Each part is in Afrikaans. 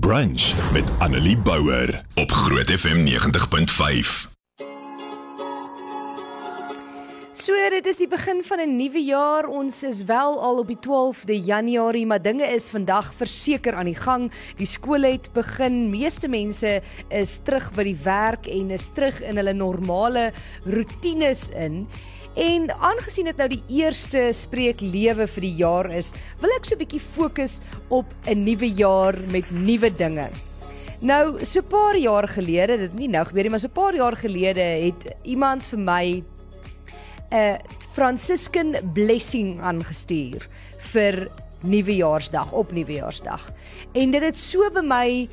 Brunch met Annelie Bouwer op Groot FM 90.5. So dit is die begin van 'n nuwe jaar. Ons is wel al op die 12de Januarie, maar dinge is vandag verseker aan die gang. Die skool het begin. Meeste mense is terug by die werk en is terug in hulle normale rotines in. En aangesien dit nou die eerste spreek lewe vir die jaar is, wil ek so 'n bietjie fokus op 'n nuwe jaar met nuwe dinge. Nou, so 'n paar jaar gelede, dit nie nou gebeur nie, maar so 'n paar jaar gelede het iemand vir my 'n Franciscan blessing aangestuur vir Nuwejaarsdag op Nuwejaarsdag. En dit het so by my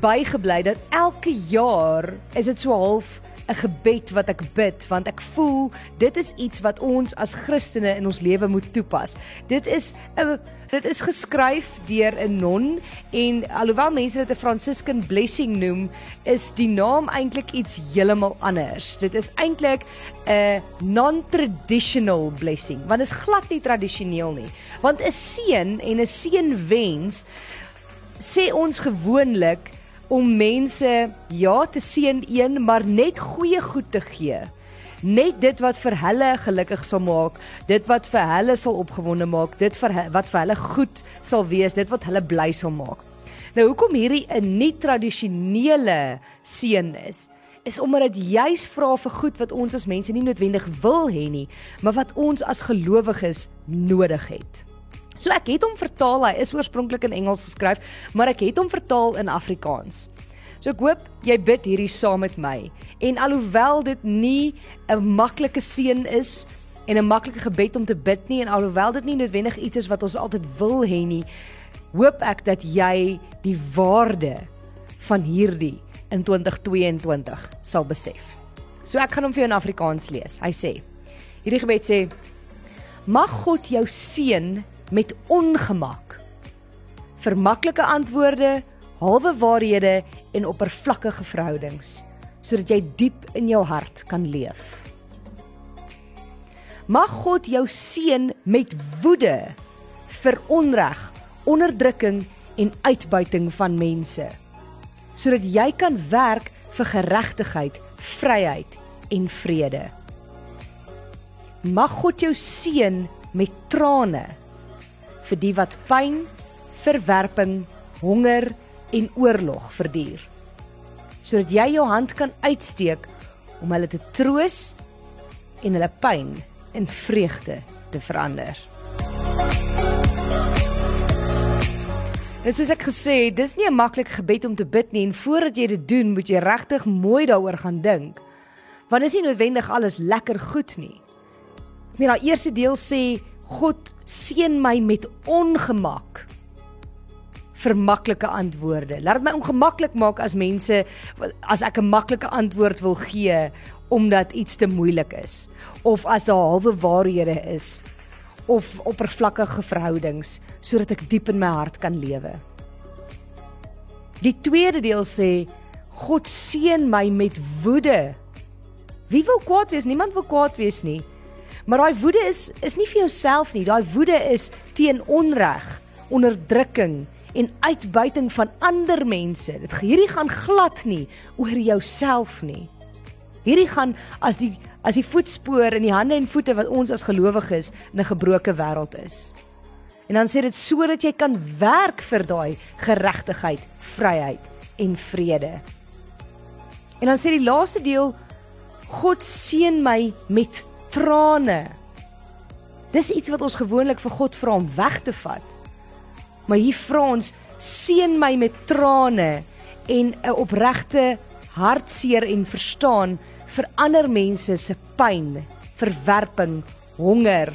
bygebly dat elke jaar is dit so half 'n gebed wat ek bid want ek voel dit is iets wat ons as Christene in ons lewe moet toepas. Dit is 'n dit is geskryf deur 'n non en alhoewel mense dit 'n Franciscan blessing noem, is die naam eintlik iets heeltemal anders. Dit is eintlik 'n non-traditional blessing want dit is glad nie tradisioneel nie. Want 'n seën en 'n seënwens sê ons gewoonlik om mense ja te seën een, maar net goeie goed te gee. Net dit wat vir hulle gelukkig sal maak, dit wat vir hulle sal opgewonde maak, dit vir wat vir hulle goed sal wees, dit wat hulle bly sal maak. Nou hoekom hierdie 'n nie tradisionele seën is, is omdat dit juis vra vir goed wat ons as mense nie noodwendig wil hê nie, maar wat ons as gelowiges nodig het. So ek het hom vertaal, hy is oorspronklik in Engels geskryf, maar ek het hom vertaal in Afrikaans. So ek hoop jy bid hierdie saam met my. En alhoewel dit nie 'n maklike seën is en 'n maklike gebed om te bid nie en alhoewel dit nie noodwendig iets is wat ons altyd wil hê nie, hoop ek dat jy die waarde van hierdie in 2022 sal besef. So ek gaan hom vir jou in Afrikaans lees. Hy sê: Hierdie gebed sê: Mag God jou seën met ongemak. Vir maklike antwoorde, halwe waarhede en oppervlakkige verhoudings sodat jy diep in jou hart kan leef. Mag God jou seën met woede vir onreg, onderdrukking en uitbuiting van mense sodat jy kan werk vir geregtigheid, vryheid en vrede. Mag God jou seën met trane vir die wat pyn, verwerping, honger en oorlog verduur. Sodat jy jou hand kan uitsteek om hulle te troos en hulle pyn in vreugde te verander. En soos ek gesê het, dis nie 'n maklike gebed om te bid nie en voordat jy dit doen, moet jy regtig mooi daaroor gaan dink. Want is nie noodwendig alles lekker goed nie. Ek meen daai eerste deel sê God seën my met ongemak vir maklike antwoorde. Laat dit my ongemaklik maak as mense as ek 'n maklike antwoord wil gee omdat iets te moeilik is of as daar halwe waarhede is of oppervlakkige verhoudings sodat ek diep in my hart kan lewe. Die tweede deel sê God seën my met woede. Wie wil kwaad wees? Niemand wil kwaad wees nie. Maar daai woede is is nie vir jouself nie. Daai woede is teen onreg, onderdrukking en uitbuiting van ander mense. Dit hierdie gaan glad nie oor jouself nie. Hierdie gaan as die as die voetspoor in die hande en voete wat ons as gelowiges in 'n gebroke wêreld is. En dan sê dit sodat jy kan werk vir daai geregtigheid, vryheid en vrede. En dan sê die laaste deel God seën my met trane. Dis iets wat ons gewoonlik vir God vra om weg te vat. Maar hier vra ons seën my met trane en 'n opregte hartseer en verstaan vir ander mense se pyn, verwerping, honger,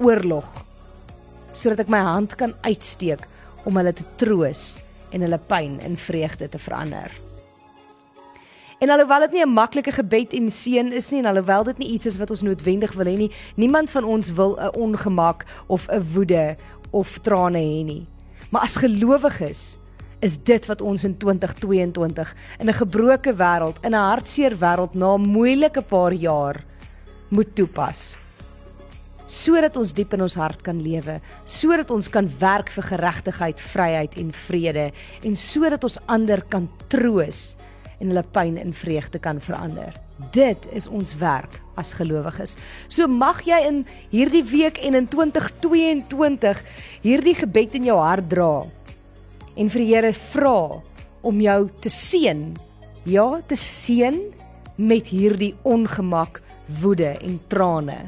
oorlog sodat ek my hand kan uitsteek om hulle te troos en hulle pyn in vreugde te verander. En alhoewel dit nie 'n maklike gebed en seën is nie en alhoewel dit nie iets is wat ons noodwendig wil hê nie, niemand van ons wil 'n ongemak of 'n woede of trane hê nie. Maar as gelowiges is dit wat ons in 2022 in 'n gebroke wêreld, in 'n hartseer wêreld na 'n moeilike paar jaar moet toepas. sodat ons diep in ons hart kan lewe, sodat ons kan werk vir geregtigheid, vryheid en vrede en sodat ons ander kan troos en hulle pyn in vreugde kan verander. Dit is ons werk as gelowiges. So mag jy in hierdie week en in 2022 hierdie gebed in jou hart dra en vir die Here vra om jou te seën. Ja, te seën met hierdie ongemak, woede en trane.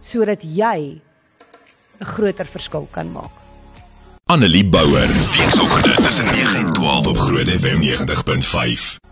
Sodat jy 'n groter verskil kan maak. Annelie Bouwer, weekoggend tussen 9 en 12 op Groot FM 90.5.